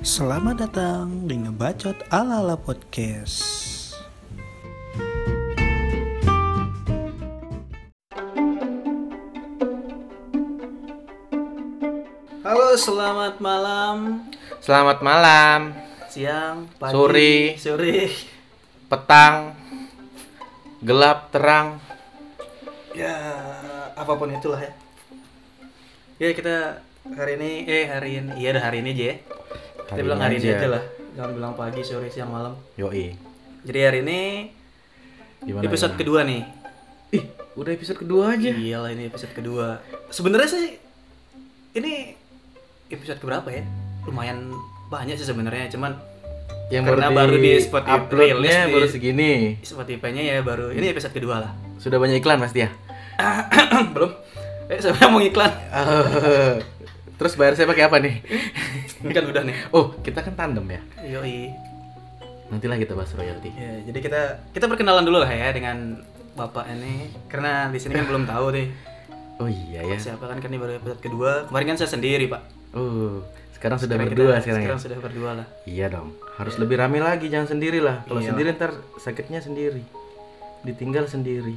Selamat datang di Ngebacot Ala-ala Podcast. Halo, selamat malam, Selamat malam, siang, pagi, Sore. sore. petang, gelap, terang. Ya, apa pun itulah ya. Ya, kita hari ini eh hari ini iya hari ini aja ya. Kita bilang hari ini aja. aja lah. Jangan bilang pagi, sore, siang, malam. Yoi. Jadi hari ini Gimana? episode gimana? kedua nih. Ih, udah episode kedua aja. Iyalah ini episode kedua. Sebenarnya sih ini episode keberapa ya? Lumayan banyak sih sebenarnya, cuman Yang Karena baru di Spotify rilis uploadnya di- baru segini. Spotify-nya ya baru ini episode kedua lah. Sudah banyak iklan pasti ya. Belum. Eh, saya mau iklan. Terus bayar saya pakai apa nih? Ini kan udah nih. Oh, kita kan tandem ya. Yoi. Nantilah kita bahas royalti. Ya, jadi kita kita perkenalan dulu lah ya dengan Bapak ini karena di sini kan belum tahu nih Oh iya ya. siapa kan kan ini baru episode kedua. Kemarin kan saya sendiri, Pak. Oh, sekarang sudah Sekarang berdua kita- sekarang ya. sudah berdua lah. Iya dong. Harus lebih rame lagi, jangan sendiri lah. Kalau Iya. sendiri ntar sakitnya sendiri. Ditinggal sendiri.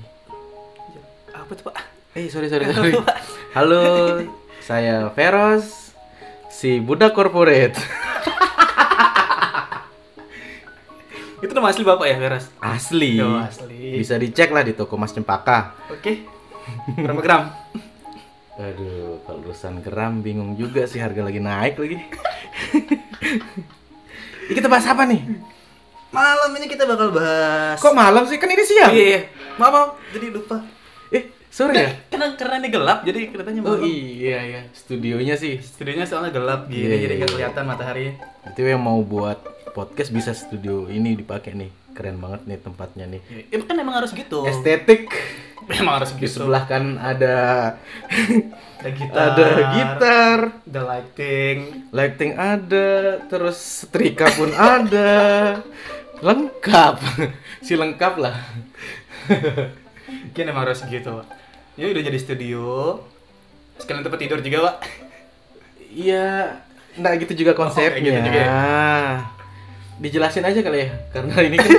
Apa tuh, Pak? Eh sorry sorry sorry. Halo, saya Veros, si budak corporate. Itu nama asli Bapak ya, Veras? Asli. Oh, asli. Bisa dicek lah di toko Mas Cempaka. Oke. Berapa gram? Aduh, kalau urusan gram bingung juga sih harga lagi naik lagi. Ini kita bahas apa nih? Malam ini kita bakal bahas. Kok malam sih? Kan ini siang. Iya, iya. Maaf, maaf. Jadi lupa. Sore ya? Karena karena ini gelap, jadi kelihatannya Oh malam. iya ya, studionya sih. Studionya soalnya gelap gini, Iya, jadi iya, nggak iya. kelihatan matahari. Itu yang mau buat podcast bisa studio ini dipakai nih. Keren banget nih tempatnya nih. Ya, kan emang harus gitu. Estetik. Emang harus Di gitu. sebelah kan ada Ada gitar. ada gitar, Ada lighting. lighting ada, terus setrika pun ada. Lengkap. si lengkap lah. Mungkin emang harus gitu. Ini udah jadi studio. Sekalian tempat tidur juga, Pak. Iya, enggak gitu juga konsepnya. gitu juga ya? Dijelasin aja kali ya, karena ini kan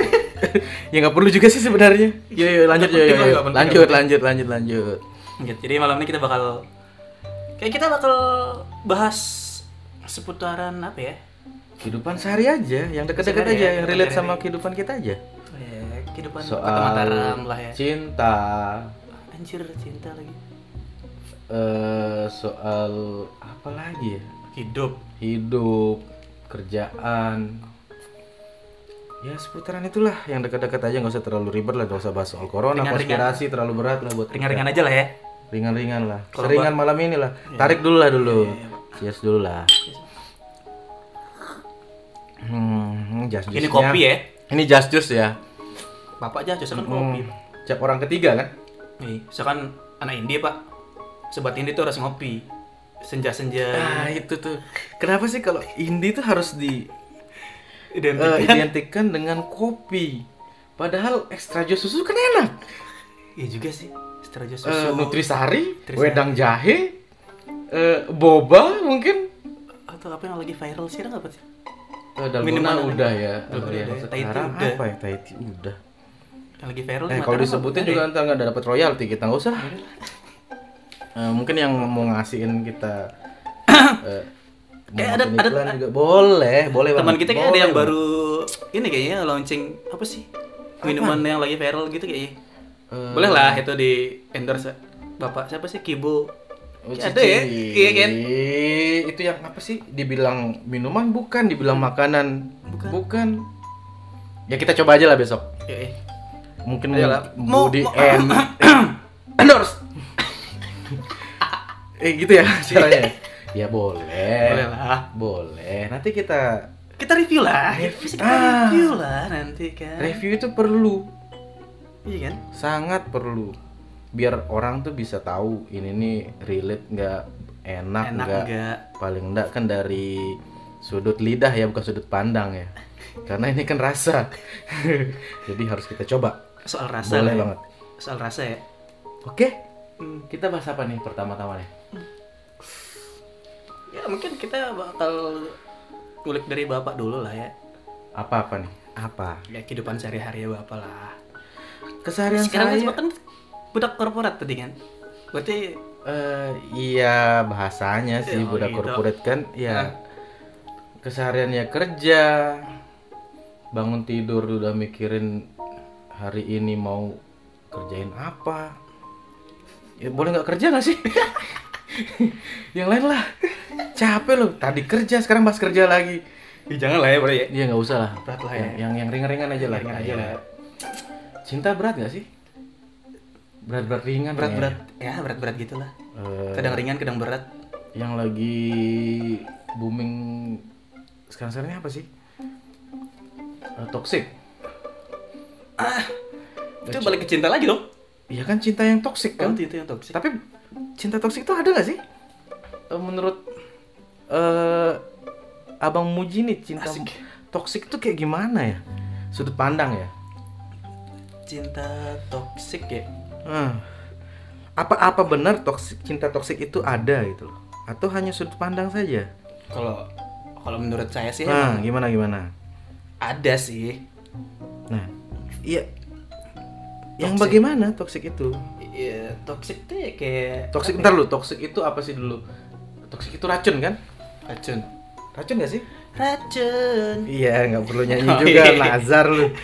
ya nggak perlu juga sih sebenarnya. Yuk, yuk lanjut Nggak yuk, yuk, yuk. lanjut, lanjut, lanjut, lanjut. Gitu. Jadi malam ini kita bakal kayak kita bakal bahas seputaran apa ya? Kehidupan sehari aja, yang dekat-dekat aja, ya, yang relate sama kehidupan kita aja. Ya, kehidupan Soal Mataram lah ya. cinta, Anjir cinta lagi. eh soal apa lagi ya? Hidup. Hidup, kerjaan. Ya seputaran itulah yang dekat-dekat aja nggak usah terlalu ribet lah, nggak usah bahas soal corona, Ringan-ringan. konspirasi terlalu berat lah buat. Ringan-ringan aja lah ya. ringan-ringan lah. Kalau Seringan malam ini lah. Tarik dulu lah dulu. Iya, Cheers dulu lah. Hmm, just Ini kopi ya. Ini just juice ya. Bapak aja jualan Hmm, kopi. Siap orang ketiga kan? Nih, misalkan anak indie pak, sobat indie tuh harus ngopi. Senja-senja. Nah itu tuh. Kenapa sih kalau indie tuh harus di eh, Identik. identikkan dengan kopi? Padahal ekstra jus susu kan enak. Iya juga sih. Setelah jus Eh, susu. nutrisari, Nutrisari. wedang jahe, eh, boba mungkin. Atau apa yang lagi viral sekarang apa sih? Eh, dalgona Minuman apa? udah ya. Dalgona Eh, udah ya. Udah. apa ya? Udah. Yang lagi viral Eh kalau disebutin apa? juga Ada ntar nggak dapat royalti kita nggak usah. Eh, mungkin yang mau ngasihin kita eh, mau Eh, ada- ada- juga boleh, boleh ya? Teman banget. kita kayak ada yang banget. baru ini kayaknya launching apa sih? Minuman yang lagi viral gitu kayaknya. Eh, Boleh lah itu di endorse Bapak siapa sih Kibo? oh, Kayak ada ya? Iya kan? Itu yang apa sih? Dibilang minuman bukan, dibilang makanan Bukan. Ya kita coba aja lah besok. Ya, eh. Mungkin Ayolah. mau, Mau- di mau- end endorse. eh gitu ya caranya. ya boleh. Boleh lah. Boleh. Nanti kita Kita review lah. Bisa kita Ah. review lah nanti kan. review itu perlu, Iya kan? sangat perlu. Biar orang tuh bisa tahu ini nih relate nggak enak Enak nggak enggak? paling enggak kan dari sudut lidah ya bukan sudut pandang ya. Karena ini kan rasa. Jadi harus kita coba. Soal rasa lah Boleh ya. banget. Soal rasa ya. Oke. Hmm. Kita bahas apa nih pertama-tama nih? Ya mungkin kita bakal kulik dari bapak dulu lah ya. Apa apa nih? Apa? Ya kehidupan sehari-hari ya bapak lah. Keseharian Sekarang saya. kan budak korporat tadi kan. Berarti Eh, iya bahasanya sih Oh, budak gitu. korporat kan Ah. ya kesehariannya kerja bangun tidur udah mikirin hari ini mau kerjain apa ya boleh nggak kerja nggak sih yang lain lah capek loh tadi kerja sekarang pas kerja lagi Ih, jangan lah ya bro ya. iya nggak usah lah Berat lah yang ya. yang, yang ringan-ringan aja lah Ringan aja lah. cinta berat nggak sih berat-berat ringan Berat-berat ya berat-berat gitulah. ya. Eh, Kadang ringan, kadang berat. yang lagi booming sekarang sekarang ini apa sih? Eh, toxic. Itu balik ke cinta lagi dong. Iya kan cinta yang toxic Kan kan? itu yang toksik. Tapi cinta toxic itu ada gak sih? Eh, menurut eh Abang Muji nih cinta Asik. toxic itu kayak gimana ya? Sudut pandang ya? Cinta toksik ya. Eh, Apa-apa benar toxic cinta toxic itu ada gitu loh? Atau hanya sudut pandang saja? Kalau kalau menurut saya sih Nah, emang gimana gimana? ada sih. Nah, iya. Yang Toxic. bagaimana toxic itu? Iya, toksik tuh ya kayak Toxic ntar lu, toxic itu apa sih dulu? Toxic itu racun kan? racun. Racun gak sih? Racun. Iya, nggak perlu nyanyi Oh, juga, iya. nazar lu.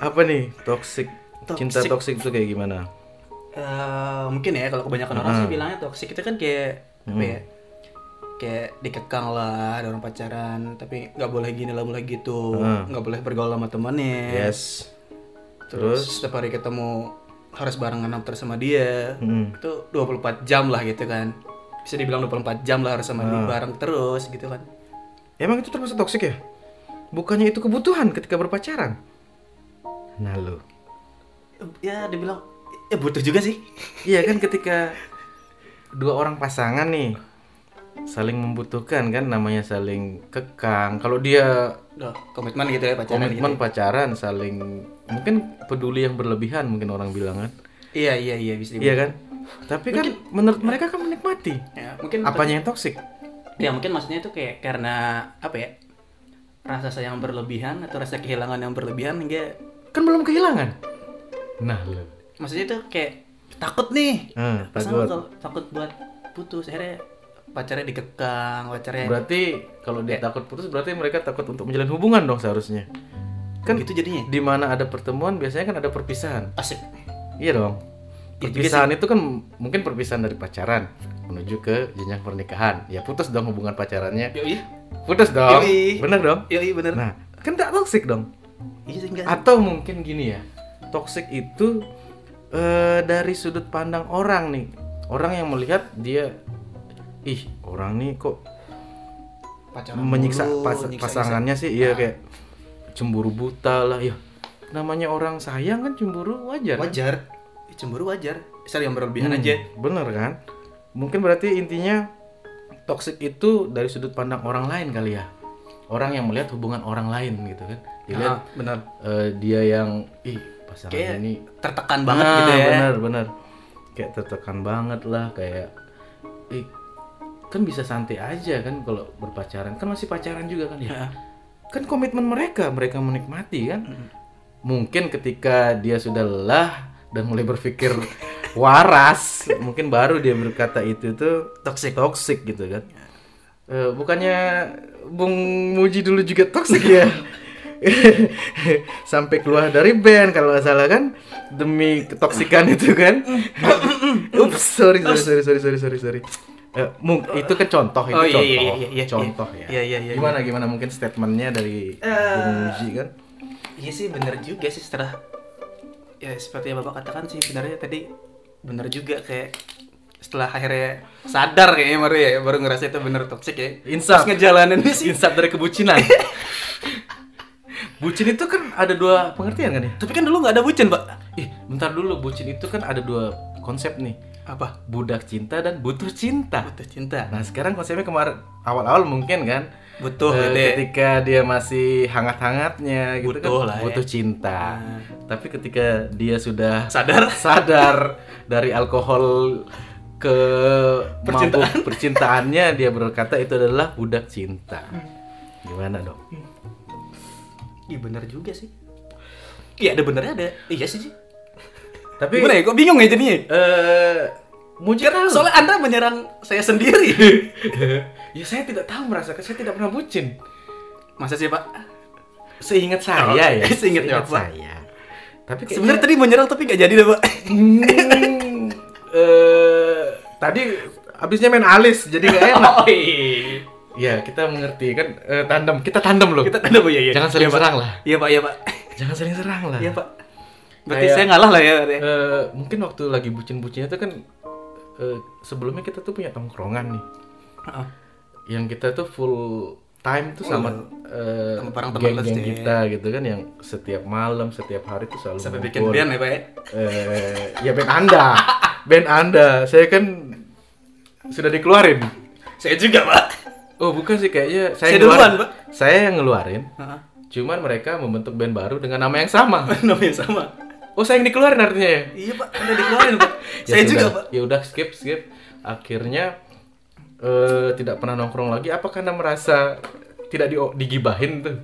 apa nih toxic? Cinta Toxic. toxic itu kayak gimana? Eh, mungkin ya kalau kebanyakan orang Hmm. sih bilangnya toksik itu kan kayak apa ya? Kayak dikekang lah ada orang pacaran, tapi nggak boleh gini lah boleh gitu, Hmm. nggak boleh bergaul sama temannya. Yes. Terus, Terus? setiap hari ketemu harus barengan terus sama dia. Hmm. Itu 24 jam lah gitu kan. Bisa dibilang 24 jam lah harus sama dia Hmm. bareng terus gitu kan. Emang itu termasuk toxic ya? Bukannya itu kebutuhan ketika berpacaran? Nah lu. Ya dibilang ya butuh juga sih. Iya kan ketika dua orang pasangan nih saling membutuhkan kan namanya saling kekang. Kalau dia Udah komitmen gitu ya pacaran komitmen gitu. pacaran saling mungkin peduli yang berlebihan mungkin orang bilang kan. Iya iya iya bisa Iya kan? Tapi kan menurut mereka kan menikmati. Ya, mungkin Apanya yang toksik? Ya mungkin maksudnya itu kayak karena apa ya? Rasa sayang berlebihan atau rasa kehilangan yang berlebihan hingga Kan belum kehilangan. Nah, lu. maksudnya itu kayak takut nih. Pasangan takut. kalau takut buat putus akhirnya pacarnya dikekang, pacarnya Berarti kalau dia takut putus berarti mereka takut untuk menjalin hubungan dong seharusnya. Kan gitu jadinya. di mana ada pertemuan biasanya kan ada perpisahan. Asik. Iya dong. Iya juga Perpisahan itu kan mungkin perpisahan dari pacaran menuju ke jenjang pernikahan. Ya putus dong hubungan pacarannya. Yoi. Putus dong. Yoi. Bener dong. Yoi bener. Nah, kan tak toksik dong. iya. Atau mungkin gini ya. Toksik itu eh, dari sudut pandang orang nih. Orang yang melihat dia ih, orang nih kok Pacaran menyiksa mulu, pas- pasangannya sih iya kayak cemburu buta lah ya. Namanya orang sayang kan cemburu wajar. kan? Wajar. Ya, Cemburu wajar. Asal yang berlebihan Hmm, aja. Bener kan? Mungkin berarti intinya toxic itu dari sudut pandang orang lain kali ya. Orang yang melihat hubungan orang lain gitu kan. Dilihat Ah, bener. eh, dia yang ih pasangan Kayak ini tertekan banget Nah, gitu ya. Bener bener. Kayak tertekan banget lah kayak ih kan bisa santai aja kan kalau berpacaran. Kan masih pacaran juga kan ya. Ya. kan komitmen mereka mereka menikmati kan. Mungkin ketika dia sudah lelah dan mulai berpikir waras mungkin baru dia berkata itu tuh toxic toxic gitu kan. Eh, bukannya Bung Muji dulu juga toxic ya? Sampai keluar dari band kalau nggak salah kan? Demi ketoksikan itu kan? Ups sorry sorry sorry sorry sorry sorry Eh, mung- itu kan contoh itu Oh, iya, contoh iya, iya, iya, iya. contoh ya Iya, iya, iya, gimana gimana mungkin statementnya dari Bung Muji kan Iya sih bener juga sih setelah ya seperti yang bapak katakan sih sebenarnya tadi bener juga kayak setelah akhirnya sadar kayaknya baru ya baru ngerasa itu bener toxic ya. Insaf. Ngejalanin sih. insaf dari kebucinan bucin itu kan ada dua pengertian kan ya Tapi kan dulu nggak ada bucin pak. ih bentar dulu bucin itu kan ada dua konsep nih Apa? budak cinta dan butuh cinta Butuh cinta. nah sekarang konsepnya kemarin awal-awal mungkin kan Butuh Eh, gitu ketika dia masih hangat-hangatnya gitu Butuh kan lah ya. butuh cinta Nah. tapi ketika dia sudah Sadar. sadar dari alkohol ke Percintaan. mabuk percintaannya dia berkata itu adalah budak cinta. Gimana dong? Iya bener juga sih. Iya ada benernya ada. Iya sih sih. Tapi Gimana ya? Kok bingung ya jadinya? eh mujir Soalnya anda menyerang saya sendiri. ya saya tidak tahu merasakan saya tidak pernah bucin. Masa sih pak? Seingat saya Oh, ya, seingat ya, Pak. saya. Tapi kayaknya- Sebenarnya tadi menyerang tapi gak jadi deh pak. Hmm, eh, tadi abisnya main alis jadi gak enak. Oh iya. Ya kita mengerti kan eh, tandem kita tandem loh. Kita tanda bu ya. Jangan saling Pak. serang lah. Iya pak, iya pak. Jangan saling serang lah. Iya pak. Berarti Kayak- saya ngalah lah ya. Eh, mungkin waktu lagi bucin-bucinnya tuh kan eh, sebelumnya kita tuh punya tongkrongan nih. Heeh. Yang kita tuh full time tuh sama eh, Sama teman geng-geng SD. kita gitu kan yang setiap malam, setiap hari tuh selalu Sampai bikin band ya pak ya. Eh, ya band Anda. band Anda. Saya kan sudah dikeluarin. Saya juga pak. Oh, bukan sih kayaknya saya, Saya ngeluarin. duluan, Pak. Saya yang ngeluarin. Heeh. Cuman mereka membentuk band baru dengan nama yang sama. Namanya sama. Oh, saya yang dikeluarin artinya ya? Iya pak, anda dikeluarin pak. Ya saya juga sudah. pak. Ya udah skip skip. Akhirnya eh tidak pernah nongkrong lagi. Apa karena merasa tidak di digibahin tuh?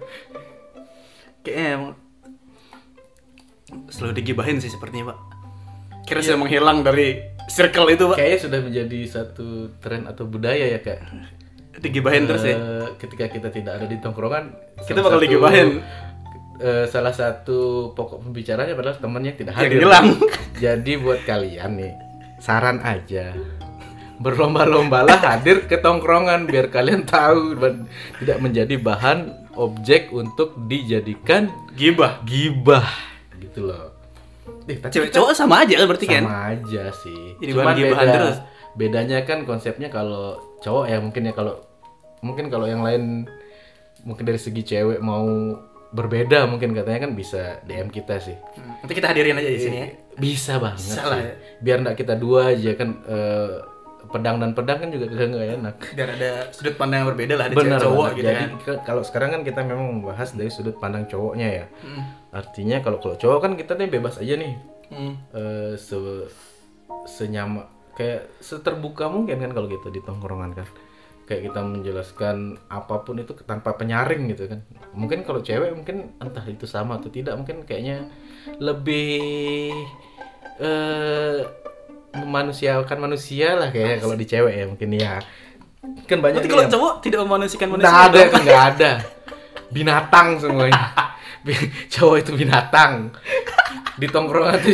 Kayaknya emang selalu digibahin sih sepertinya pak. Kira saya menghilang dari circle itu pak. Kayaknya sudah menjadi satu tren atau budaya ya kak. Digibahin terus ya. Eh, Ketika kita tidak ada di tongkrongan, Kita bakal digibahin. Eh, salah satu pokok pembicaranya adalah temannya yang tidak hadir. hilang. Jadi buat kalian nih, saran aja. Berlomba-lombalah hadir ke tongkrongan biar kalian tahu dan tidak menjadi bahan objek untuk dijadikan Gibah. gibah gitu loh. Eh, tapi Cewek kita cowok sama aja kan berarti kan? sama aja sih. Jadi Cuman bahan gibahan beda- terus. Bedanya kan konsepnya kalau cowok ya mungkin ya kalau mungkin kalau yang lain mungkin dari segi cewek mau berbeda mungkin katanya kan bisa DM kita sih. Hmm, Nanti kita hadirin aja di sini ya. Bisa banget Bisa sih. lah ya. Biar enggak kita dua aja kan eh, pedang dan pedang kan juga kagak nggak enak. Biar ada sudut pandang yang berbeda lah ada Benar cewek cowok gitu Jadi kan. ke- kalau sekarang kan kita memang membahas dari sudut pandang cowoknya ya. Hmm. Artinya kalau kalau cowok kan kita nih bebas aja nih. Hmm. eh se senyama kayak seterbuka mungkin kan kalau gitu di tongkrongan kan kayak kita menjelaskan apa pun itu tanpa penyaring gitu kan mungkin kalau cewek mungkin entah itu sama atau tidak mungkin kayaknya lebih eh memanusiakan manusia lah kayaknya kalau di cewek ya mungkin ya kan banyak Berarti nih kalau yang- cowok tidak memanusiakan manusia. Nggak ada kan nggak ada. Binatang semuanya. Cowok itu binatang. Di tongkrongan tuh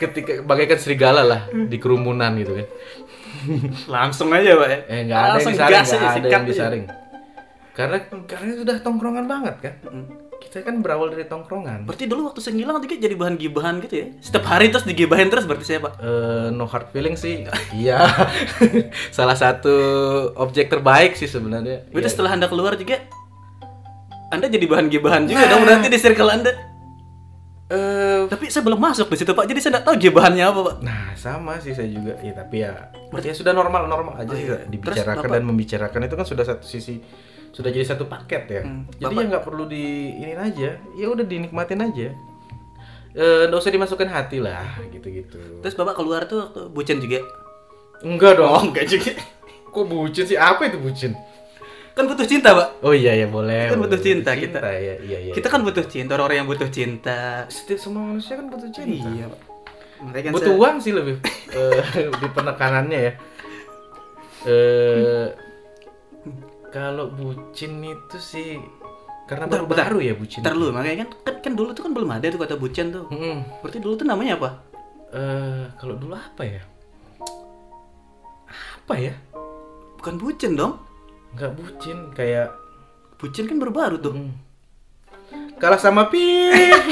ketika bagaikan serigala lah di kerumunan gitu kan. Langsung aja, Pak. ya. Eh nggak ada yang disaring, nggak ada yang aja. Karena karena sudah tongkrongan banget kan. Kita kan berawal dari tongkrongan. Berarti dulu waktu saya ngilang juga jadi bahan gibahan gitu ya. Setiap hari terus digibahin terus berarti saya, Pak. Eh, no hard feeling sih, iya. Salah satu objek terbaik sih sebenarnya. Berarti Iya. setelah Anda keluar juga Anda jadi bahan gibahan juga dong berarti di circle Anda. Eh, Tapi saya belum masuk di situ, Pak. Jadi saya nggak tahu gibahannya apa, Pak. Nah, sama sih saya juga. Ya, tapi ya berarti ya sudah normal-normal aja Oh, sih. iya. Dibicarakan Terus, Bapak- dan membicarakan itu kan sudah satu sisi sudah jadi satu paket ya. Hmm, Jadi Bapak- ya nggak perlu di ini aja. Ya udah dinikmatin aja. Eh, nggak usah dimasukkan hati lah, gitu-gitu. Terus Bapak keluar tuh waktu bucin juga. Enggak dong. Oh, enggak juga. Kok bucin sih? Apa itu bucin? Kan butuh cinta, Pak. Oh iya ya boleh. Kan butuh boleh. cinta kita. Ya, iya iya. Kita kan butuh cinta, orang-orang yang butuh cinta. setiap semua manusia kan butuh cinta. Iya, Pak. Kan butuh saya- uang sih lebih eh, di penekanannya ya. Eh kalau bucin itu sih karena baru baru ya bucin. Ntar dulu, makanya kan, kan kan dulu tuh kan belum ada tuh kata bucin tuh. Mm-mm. Berarti dulu tuh namanya apa? Eh, kalau dulu apa ya? Apa ya? Bukan bucin dong. Nggak bucin kayak Bucin kan baru baru tuh. mm. kalah sama Pip.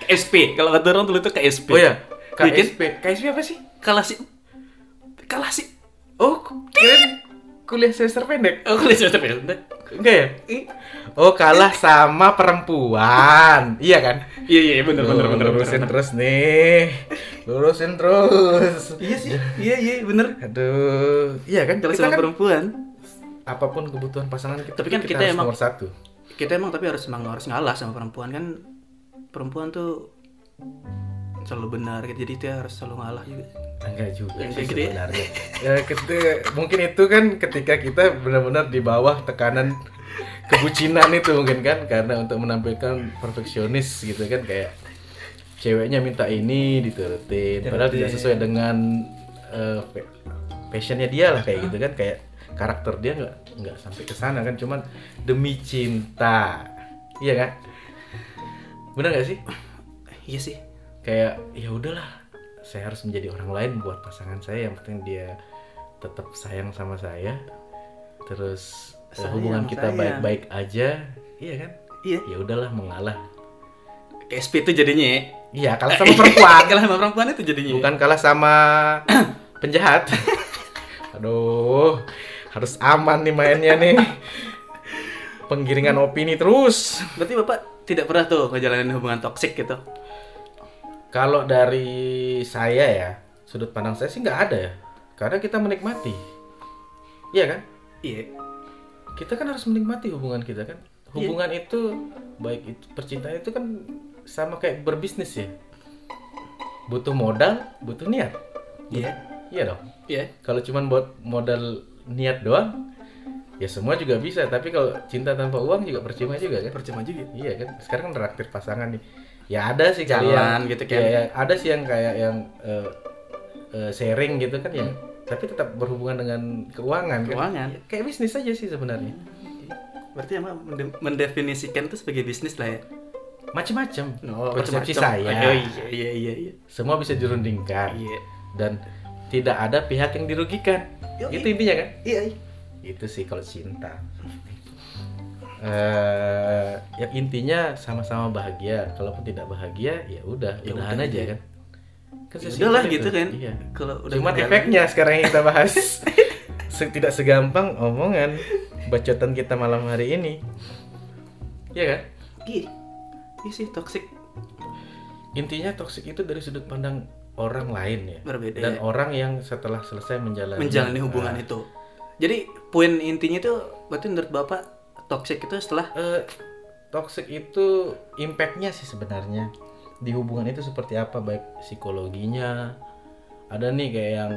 KSP. Kalau kata orang dulu tuh KSP. oh ya, Iya kan? KSP. KSP apa sih? Kalah si kalah si Oh, kirain kuliah semester pendek. Oh, kuliah semester pendek. Enggak ya? Oh, kalah sama perempuan. Iya kan? Iya iya benar benar Tuh, benar lurusin benar. terus nih lurusin terus Iya sih. Iya iya benar. aduh iya kan Kalau kita sama kan perempuan, apa pun kebutuhan pasangan kita Tapi kan kita harus emang- nomor satu kita emang tapi harus emang harus ngalah sama perempuan kan. Perempuan tuh selalu benar gitu. Jadi dia harus selalu ngalah juga. enggak juga Yang sih gitu ya? sebenarnya ya ketika- mungkin itu kan ketika kita benar-benar di bawah tekanan kebucinan itu mungkin kan karena untuk menampilkan perfeksionis gitu kan kayak ceweknya minta ini diturutin padahal tidak sesuai dengan pe- passionnya dia lah kayak gitu kan. Kayak karakter dia nggak nggak sampai ke sana kan. Cuman demi cinta. Iya kan? Bener gak sih? Iya sih. kayak ya udahlah. Saya harus menjadi orang lain buat pasangan saya. Yang penting dia tetap sayang sama saya. Terus eh, Sayang, hubungan kita baik-baik aja. Iya kan? Iya. ya udahlah mengalah. Kayak SP itu jadinya ya. Iya kalah sama perempuan Kalah sama perempuan itu jadinya. bukan kalah sama penjahat aduh harus aman nih mainnya nih penggiringan opini terus Berarti Bapak tidak pernah tuh ngejalanin hubungan toksik gitu. Kalau dari saya ya, sudut pandang saya sih nggak ada ya. Karena kita menikmati. Iya kan? Iya. Kita kan harus menikmati hubungan kita kan. Hubungan itu baik itu percintaan itu kan sama kayak berbisnis ya. Butuh modal, butuh niat. Iya. Iya dong. Iya. Kalau cuman buat modal niat doang, ya semua juga bisa. Tapi kalau cinta tanpa uang juga percuma juga kan. Percuma juga. Iya kan, sekarang kan traktir pasangan nih. Ya ada sih Jalan yang, gitu kan. ya, ya, ada sih yang kayak yang eh, eh, sharing gitu kan ya. Tapi tetap berhubungan dengan keuangan. kan. Keuangan. Ya, kayak bisnis aja sih sebenarnya. Berarti emang mende- mendefinisikan itu sebagai bisnis lah ya. Macam-macam. Oh, Persepsi saya. Oh, iya iya iya iya. Semua bisa dirundingkan Iya. dan tidak ada pihak yang dirugikan. Yoi. Itu intinya kan? Iya. iya. Itu sih kalau cinta. eh yang intinya sama-sama bahagia. Kalaupun tidak bahagia, ya udah, Ya udahan udah, aja iya. kan. Kan Ya udahlah itu. gitu kan. Iya. Kalau udah berjalan- efeknya sekarang yang kita bahas tidak segampang omongan bacotan kita malam hari ini. Iya kan? Iya. Iya sih toksik Intinya toksik itu dari sudut pandang orang lain ya. berbeda Dan ya. orang yang setelah selesai menjalani menjalani hubungan Nah, itu. Jadi poin intinya itu berarti menurut Bapak toksik itu setelah? Eh, toxic itu impactnya sih sebenarnya. Di hubungan itu seperti apa? Baik psikologinya. Ada nih kayak yang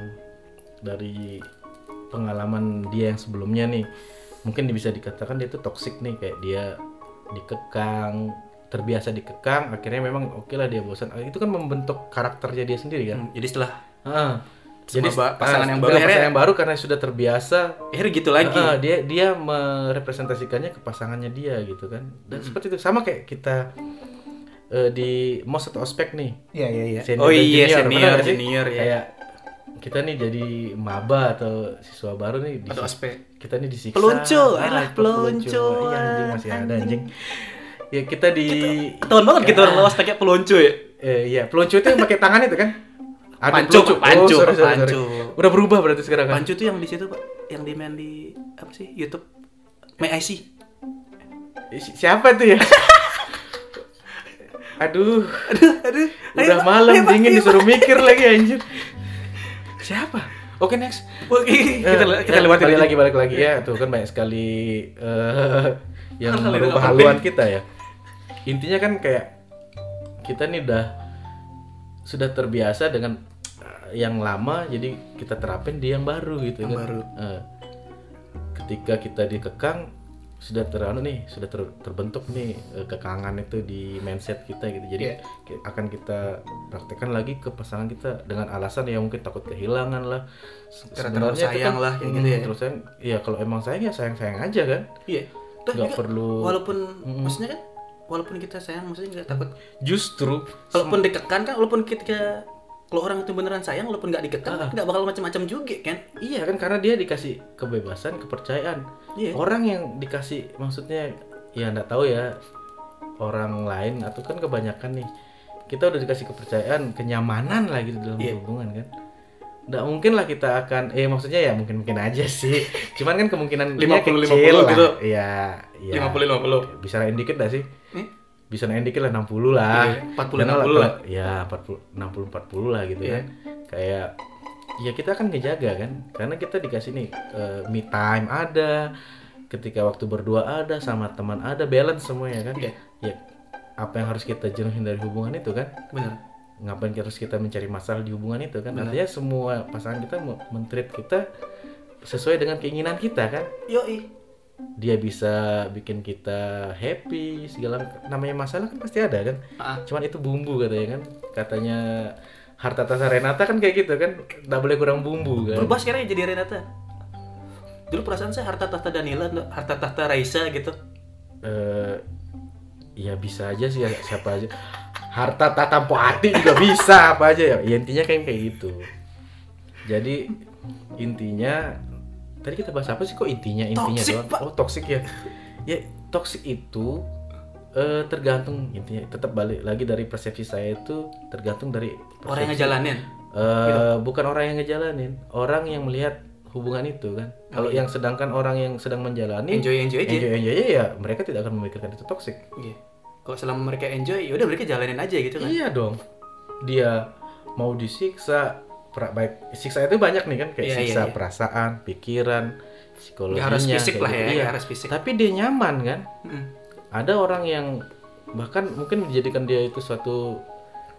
dari pengalaman dia yang sebelumnya nih. Mungkin bisa dikatakan dia itu toxic nih. Kayak dia dikekang terbiasa dikekang akhirnya memang oke lah dia bosan itu kan membentuk karakternya dia sendiri kan Hmm, jadi setelah Ah. Semua jadi ba- pasangan ah, yang baru pasangan yang baru karena sudah terbiasa akhirnya gitu lagi. Ah, dia dia merepresentasikannya ke pasangannya dia gitu kan. Dan seperti itu sama kayak kita eh, di most atau ospek nih. Iya iya iya. Senior Oh iya junior, senior benar nggak sih? senior ya. Kayak kita nih jadi maba atau siswa baru nih di Atau ospek. kita nih disiksa. Peluncu, Ah, ayolah, itu peluncu. Iya anjing masih ada anjing. Ya kita di Tahun banget kita orang lawas pakai pelonco ya. eh, iya, peluncu itu yang pakai tangan itu kan? Ada Pancu, peluncu. pancu, sorry, sorry, sorry. pancu. Udah berubah berarti sekarang kan? Pancu tuh yang di situ Pak, yang di main di apa sih? YouTube May I see? Eh, si- Siapa tuh ya? Aduh, Aduh, aduh. udah Ayo, malam ayo, dingin ayo, disuruh mikir lagi anjir. Siapa? Oke next. Pak. Oke, kita Eh, kita eh, lewatin balik lagi balik lagi ya. Tuh kan banyak sekali eh, yang merubah haluan kita ya. Intinya kan kayak kita nih udah sudah terbiasa dengan eh, yang lama jadi kita terapin di yang baru gitu Yang kan. baru. Eh, ketika kita dikekang sudah teranu nih sudah ter- terbentuk nih eh, kekangan itu di mindset kita gitu jadi ki- akan kita praktekkan lagi ke pasangan kita dengan alasan ya mungkin takut kehilangan lah Se- Karena terlalu sebenarnya itu sayang lah, kayak gitu hmm, ya. terus sayang ya kalau emang sayang ya sayang sayang aja kan Iya. Toh nggak perlu walaupun Mm. maksudnya kan walaupun kita sayang maksudnya nggak takut. Justru walaupun dikekang kan walaupun kita kalau orang itu beneran sayang walaupun nggak dikekang Ah. nggak bakal macam-macam juga kan? Iya kan karena dia dikasih kebebasan kepercayaan. Iya. orang yang dikasih maksudnya ya nggak tahu ya orang lain atau kan kebanyakan nih kita udah dikasih kepercayaan kenyamanan lah gitu dalam Iya. hubungan kan? Nggak mungkin lah kita akan eh maksudnya ya mungkin mungkin aja sih. Cuman kan kemungkinan 50, kecil 50 lah. gitu. ya ya 50 50 bisa naik dikit gak sih Eh? bisa naik dikit lah 60 lah Iya, 40, Dan 60 lah. ya 40 60 40 lah gitu Iya. kan kayak ya kita kan ngejaga kan karena kita dikasih nih eh, me time ada ketika waktu berdua ada sama teman ada balance semuanya kan Iya. ya apa yang harus kita jenuhin dari hubungan itu kan bener ngapain harus kita mencari masalah di hubungan itu kan? Benar. Artinya semua pasangan kita mentreat kita sesuai dengan keinginan kita kan? Yoi. Dia bisa bikin kita happy segala namanya masalah kan pasti ada kan? Ah, Cuman itu bumbu katanya kan? Katanya harta tata Renata kan kayak gitu kan? Nggak boleh kurang bumbu kan? berubah sekarang ya jadi Renata. Dulu perasaan saya harta tahta Danila, harta tahta Raisa gitu. eh ya bisa aja sih ya, siapa aja harta tata poati juga bisa apa aja ya Ya, intinya kayak kayak gitu jadi intinya tadi kita bahas apa sih kok intinya intinya Toxic, doang Pak. oh toxic ya ya toxic itu eh, tergantung intinya tetap balik lagi dari persepsi saya itu tergantung dari Orang yang persepsi. ngejalanin. Eh, bukan orang yang ngejalanin orang yang melihat hubungan itu kan kalau yang sedangkan orang yang sedang menjalani Enjoy enjoy aja. enjoy enjoy aja ya mereka tidak akan memikirkan itu toxic Iya. Kalau selama mereka enjoy, ya udah mereka jalanin aja gitu kan. iya dong dia mau disiksa pra- baik siksa itu banyak nih kan kayak Iya, iya, siksa iya. perasaan pikiran psikologinya Nggak harus fisik lah ya, gitu. Iya. harus fisik. tapi dia nyaman kan Mm. ada orang yang bahkan mungkin menjadikan dia itu suatu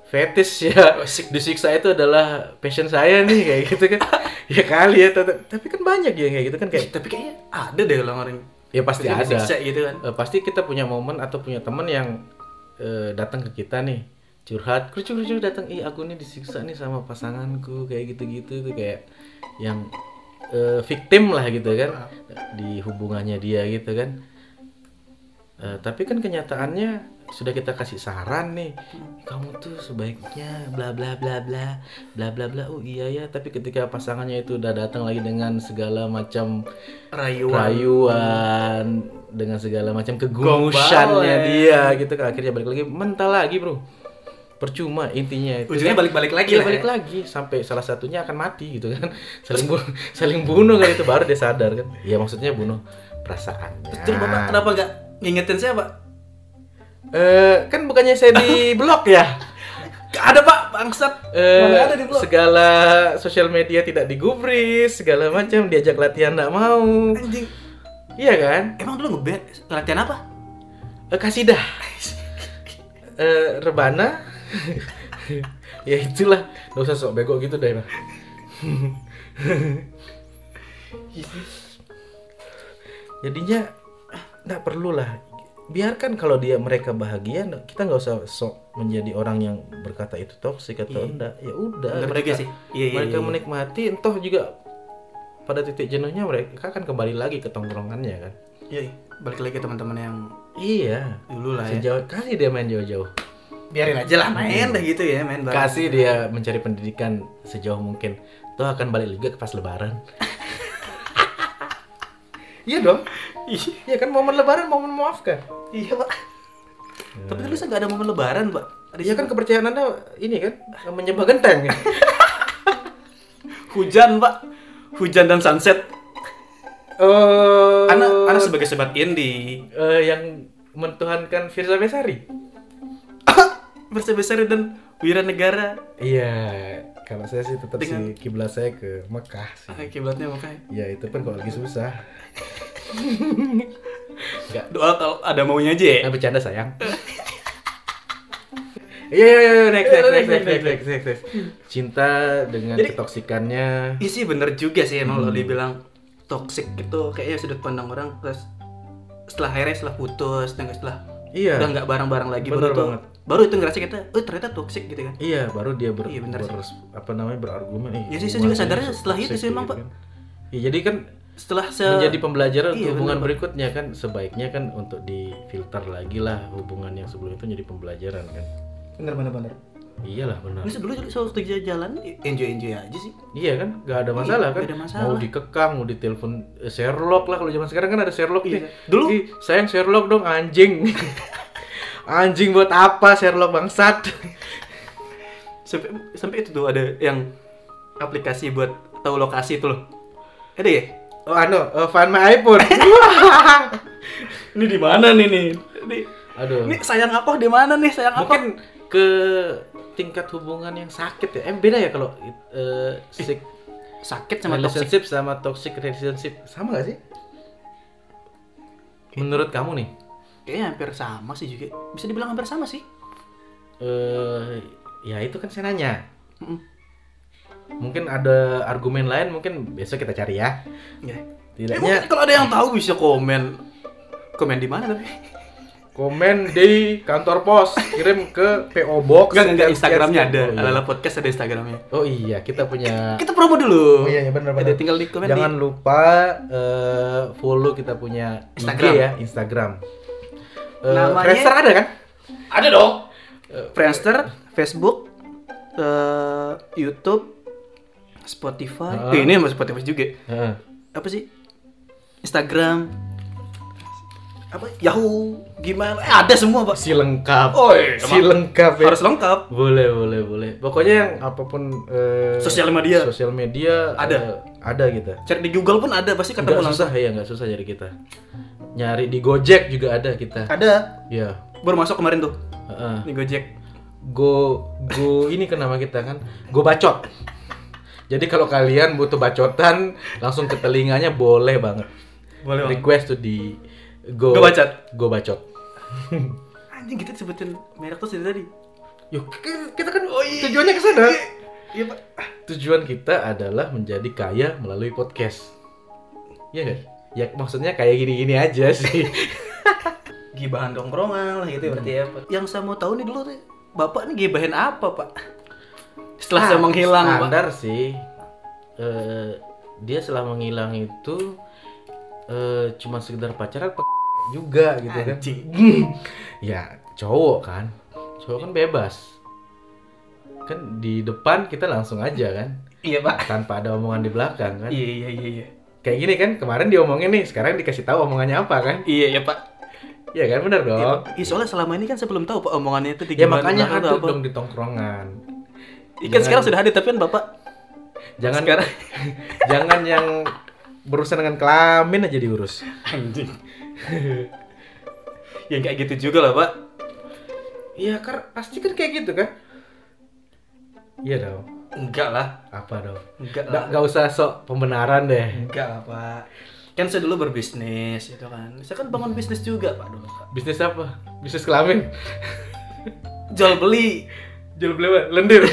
fetish ya Asik. disiksa itu adalah passion saya nih kayak gitu kan ya kali ya tapi kan banyak ya kayak gitu kan kayak Tapi kayaknya ada deh orang-orang ya pasti ada gitu kan. Eh, pasti kita punya momen atau punya teman yang eh, datang ke kita nih curhat kerucu kerucu datang. Ih aku nih disiksa nih sama pasanganku kayak gitu gitu itu kayak yang eh, victim lah gitu kan di hubungannya dia gitu kan. Eh, tapi kan kenyataannya sudah kita kasih saran nih kamu tuh sebaiknya bla bla bla bla bla bla bla. Oh iya ya tapi ketika pasangannya itu udah datang lagi dengan segala macam Rayuan. rayuan dengan segala macam kegumusannya Gombal, dia gitu kan akhirnya balik lagi mental lagi bro percuma intinya itu Ujungnya kan. balik-balik lagi Iya, lah balik ya. lagi sampai salah satunya akan mati gitu kan saling bunuh saling bunuh kan itu baru dia sadar kan ya maksudnya bunuh perasaannya Terus bapak kenapa nggak ngingetin saya pak? Eh, kan bukannya saya di blok ya ada pak, bangsat. Eh, ada di blog? segala sosial media tidak digubris segala macam diajak latihan nggak mau Anjing. iya kan Emang dulu ngeband latihan apa? Eh, kasidah eh rebana ya itulah nggak usah sok bego gitu deh jadinya nggak perlu lah biarkan kalau dia mereka bahagia kita nggak usah sok menjadi orang yang berkata itu toksik atau enggak ya udah mereka Ketika sih. Iya, iya, mereka iya. menikmati entah juga pada titik jenuhnya mereka akan kembali lagi ke tongkrongannya kan Iya, iya. balik lagi ke teman-teman yang iya dulu lah ya. sejauh kasih dia main jauh-jauh Biarin aja lah main dah gitu ya, main bareng. kasih dia mencari pendidikan sejauh mungkin toh akan balik juga ke pas lebaran iya dong iya kan momen lebaran momen memaafkan Iya pak. Tapi dulu saya nggak ada momen lebaran pak. Ada iya kan kepercayaan anda ini kan menyembah genteng hujan pak. Hujan dan sunset. oh Anak, anak sebagai sobat indie. eh, yang mentuhankan Firza Besari Bersebesar dan Wira Negara. iya kalau saya sih tetap Dengan- sih kiblat saya ke Mekah sih Ah, kiblatnya makanya. ya itu pun kalau lagi susah Enggak, Doa kalau ada maunya aja ya. Nah, bercanda sayang. Iya iya iya next next next next next next next, next. Cinta dengan Jadi- ketoksikannya. Iya sih bener juga sih emang kalau dibilang toxic gitu kayaknya sudut pandang orang terus setelah akhirnya setelah putus dan setelah Iya. udah nggak bareng-bareng lagi Bener baru tuh banget. baru itu ngerasa kita oh ternyata toxic gitu kan Iya, baru dia ber, Iya, bener ber- apa namanya berargumen. "Ih, Ya sih, saya juga sadarnya ini setelah itu toxic," sih emang, gitu Pak. kan. Iya, jadi kan setelah se menjadi pembelajaran Iya, hubungan bener, berikutnya kan sebaiknya kan untuk difilter lagi lah hubungan yang sebelum itu jadi pembelajaran kan. bener bener bener Iyalah benar. Bisa dulu waktu jalan enjoy enjoy aja sih Iya kan, nggak ada masalah Iya, kan. ada masalah. Mau dikekang, mau ditelepon eh, Sherlock lah kalau zaman sekarang kan ada Sherlock Iya. nih. Dulu- Ih, sayang Sherlock dong anjing. anjing buat apa Sherlock bangsat? sampai sampai itu tuh ada yang aplikasi buat tahu lokasi itu loh ada ya Oh anu, eh, find my iPhone. ini di mana nih nih ini, Aduh. ini sayang apa di mana nih sayang apa Mungkin ke tingkat hubungan yang sakit ya. Eh beda ya kalau eh, sick sakit sama toxic relationship sama toxic relationship sama gak sih? Menurut kamu nih? kayaknya hampir sama sih juga bisa dibilang hampir sama sih eh Ya itu kan saya nanya. Mm. Mungkin ada argumen lain, mungkin besok kita cari ya. Ya, Tidaknya mungkin kalau ada yang tahu bisa komen. Komen di mana tapi? Komen di kantor pos, kirim ke PO Box. Enggak, enggak Instagramnya ada. Oh, Ala iya. podcast ada Instagramnya. Oh iya, kita punya. Kita promo dulu. Oh iya, iya benar benar. tinggal di komen Jangan di lupa eh, follow kita punya Instagram. IG ya, Instagram. Eh, Namanya- Friendster ada kan? Ada dong. Friendster, Facebook, eh, YouTube, Spotify. Heeh. Eh, ini sama Spotify juga. Heeh. Apa sih? Instagram. Apa? Yahoo. Gimana? Eh, ada semua, Pak. Si lengkap. Oh, iya, si lengkap ya. Harus lengkap. Boleh, boleh, boleh. Pokoknya yang apa pun eh, Sosial media. Sosial media Ada. eh, ada kita. Cari di Google pun ada, pasti ketemu Nggak langsung. susah ya, nggak susah jadi kita. Nyari di Gojek juga ada kita. Ada. Iya. Baru masuk kemarin tuh Heeh. di Gojek. Go go ini nama kita kan. Go bacot. Jadi kalau kalian butuh bacotan langsung ke telinganya boleh banget. Boleh. Request tuh di Go Go Bacot. Go bacot. Anjing kita sebutin merek tuh dari tadi. Yuk, kita- kan tujuannya ke sana. Iya, Pak. Tujuan kita adalah menjadi kaya melalui podcast. Iya kan? Ya maksudnya kayak gini-gini aja sih. Gibahan dongkrongan lah gitu berarti ya, Pak. Yang saya mau tahu nih dulu tuh, Bapak nih gibahin apa, Pak? Setelah saya Ah, menghilang, Pak. standar sih. Eh, dia setelah menghilang itu eh, cuma sekedar pacaran juga gitu kan. Anjing. ya cowok kan. Cowok kan bebas. Kan di depan kita langsung aja kan. Iya, Pak. Tanpa ada omongan di belakang kan. Iya, iya, iya, iya. Kayak gini kan kemarin diomongin nih, sekarang dikasih tahu omongannya apa kan? Iya, iya, Pak. Iya kan benar dong. Iya, Pak. Iya, soalnya selama ini kan saya belum tahu Pak omongannya itu di Ya makanya atau apa. dong di tongkrongan. Kan Jangan- sekarang sudah hadir tapi kan Bapak Jangan sekarang jangan yang berurusan dengan kelamin aja diurus. anjing. ya kayak gitu juga lah, Pak. Iya kan pasti kan kayak gitu kan? Iya dong. Enggak lah. Apa dong? Enggak Nggak, lah. nggak usah sok pembenaran deh. Enggak lah, Pak. Kan saya dulu berbisnis itu kan. Saya kan bangun bisnis juga, Pak, dulu, Pak. Bisnis apa? Bisnis kelamin. Jual beli. Jual beli apa? Lendir.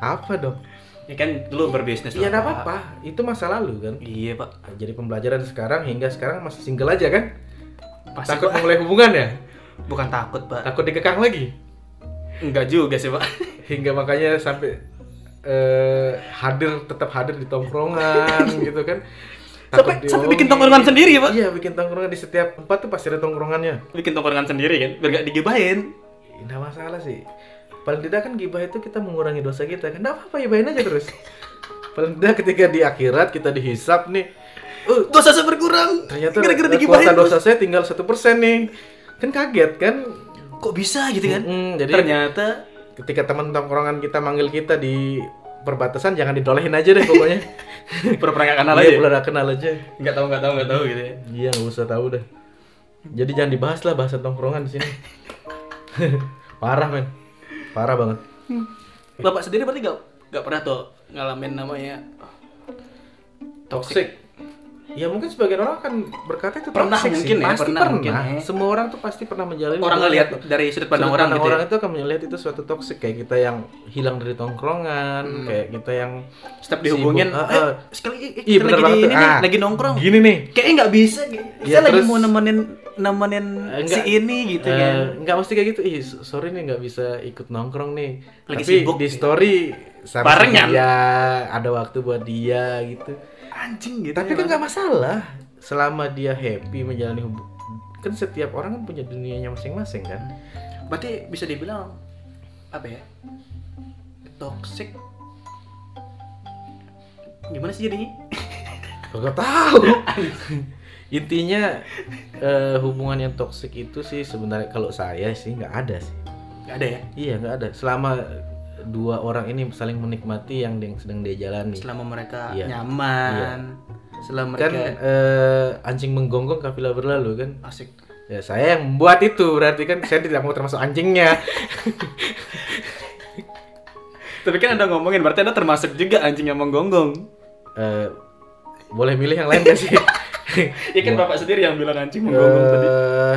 Apa dong? Ya kan dulu berbisnis Iya enggak Pak. apa-apa. Itu masa lalu kan. Iya, Pak. Jadi pembelajaran sekarang hingga sekarang masih single aja kan? Pasti, Takut Pak. memulai hubungan ya? Bukan takut, Pak. Takut dikekang lagi? Enggak juga sih, Pak. hingga makanya sampai eh, hadir tetap hadir di tongkrongan gitu kan Sampai Takut sampai bikin tongkrongan sendiri, Pak. iya bikin tongkrongan di setiap tempat tuh pasti ada tongkrongannya Bikin tongkrongan sendiri kan, biar gak digibahin. nggak masalah sih paling tidak kan gibah itu kita mengurangi dosa kita kan nggak apa-apa gibahin aja terus paling tidak ketika di akhirat kita dihisap nih oh Dosa saya berkurang. ternyata gara-gara eh, digibahin. kuota dosa saya tinggal satu persen nih kan kaget kan Kok bisa gitu kan? Mm, jadi Ternyata ketika teman tongkrongan kita manggil kita di perbatasan jangan didolehin aja deh pokoknya pura-pura gak kenal Iya, aja. pernah kenal aja. Enggak tahu, enggak tahu, enggak tahu gitu ya. Iya, nggak usah tahu dah. Jadi jangan dibahas lah bahasa tongkrongan di sini. Parah men, parah banget. Bapak sendiri berarti gak, gak pernah tuh ngalamin namanya Toxic. Ya mungkin sebagian orang akan berkata itu Pernah toxic mungkin sih. ya, pasti pernah pernah. mungkin ya. Semua orang tuh pasti pernah menjalani. Orang ngelihat dari sudut pandang sudut orang pandang gitu. orang ya. itu akan melihat itu suatu toxic kayak kita yang hilang dari tongkrongan, Hmm. kayak kita yang Setiap dihubungin, Sibuk. Ah, eh, ah. sekali eh, Iya, kita lagi di ini nih, Ah. lagi nongkrong. gini nih. Kayaknya nggak bisa. gitu. Iya, Saya lagi terus- mau nemenin nemenin Enggak. si ini gitu Eh, kan. nggak mesti kayak gitu. Ih, so- sorry nih nggak bisa ikut nongkrong nih. Lagi Tapi sibuk di nih. story sama Barengan. dia ada waktu buat dia gitu. Anjing gitu. Tapi ya, kan Mas. nggak masalah selama dia happy menjalani hubungan. Kan setiap orang kan punya dunianya masing-masing kan. Berarti bisa dibilang apa ya? Toxic. Gimana sih jadinya? Gak tahu. Intinya eh, hubungan yang toksik itu sih sebenarnya kalau saya sih nggak ada sih. Gak ada ya. Iya nggak ada. Selama dua orang ini saling menikmati yang yang sedang dia jalani. Selama mereka Iya. nyaman. Selama kan mereka eh, anjing menggonggong kafilah berlalu kan asik. ya saya yang membuat itu berarti kan saya tidak mau termasuk anjingnya Tapi kan ada ngomongin berarti ada termasuk juga anjing yang menggonggong. Eh, boleh milih yang lain gak sih Ya kan bapak sendiri yang bilang anjing menggonggong tadi. Eh,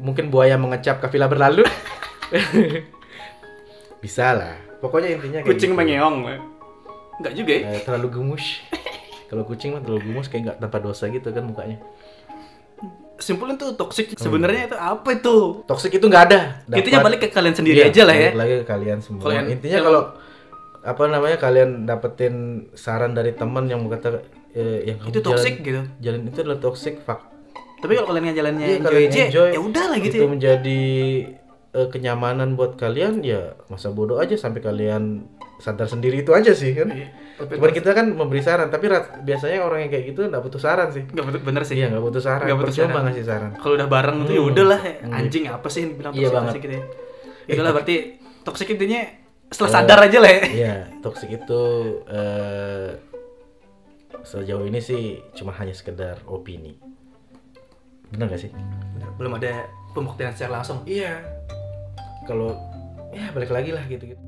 mungkin buaya mengecap kafilah berlalu Bisa lah. Pokoknya intinya kayak Kucing gitu. mengeong. Enggak juga ya? Eh, terlalu gemus. Kalau kucing mah terlalu gemus kayak nggak tanpa dosa gitu kan mukanya. Simpulnya tuh toxic Hmm. sebenarnya itu apa itu? Toxic itu nggak ada. Intinya Dapat- balik ke kalian sendiri Iya, aja lah ya. balik lagi ke kalian semua. Kalian- Intinya kalau apa namanya kalian dapetin saran dari teman yang berkata eh, yang Itu toxic jalan- gitu. Jalan itu adalah toxic fuck. Tapi kalau kalian jalannya Iya, enjoy kalian aja, enjoy, ya udah lah gitu. Itu ya. menjadi eh, kenyamanan buat kalian ya masa bodoh aja sampai kalian sadar sendiri itu aja sih kan. Iya. Tapi Cuman kita kan memberi saran, tapi rat- biasanya orang yang kayak gitu nggak butuh saran sih. nggak bener, bener sih. Iya nggak butuh saran. Nggak butuh Percuma saran. ngasih saran. Kalau udah bareng tuh ya Hmm. udahlah ya. Hmm. anjing apa sih yang bilang Iya banget. gitu ya. Itulah berarti toxic intinya setelah sadar aja lah ya. Iya, toxic itu eh, sejauh ini sih cuma hanya sekedar opini. Benar gak sih? Belum ada pembuktian secara langsung. Iya. Kalau ya balik lagi lah gitu-gitu.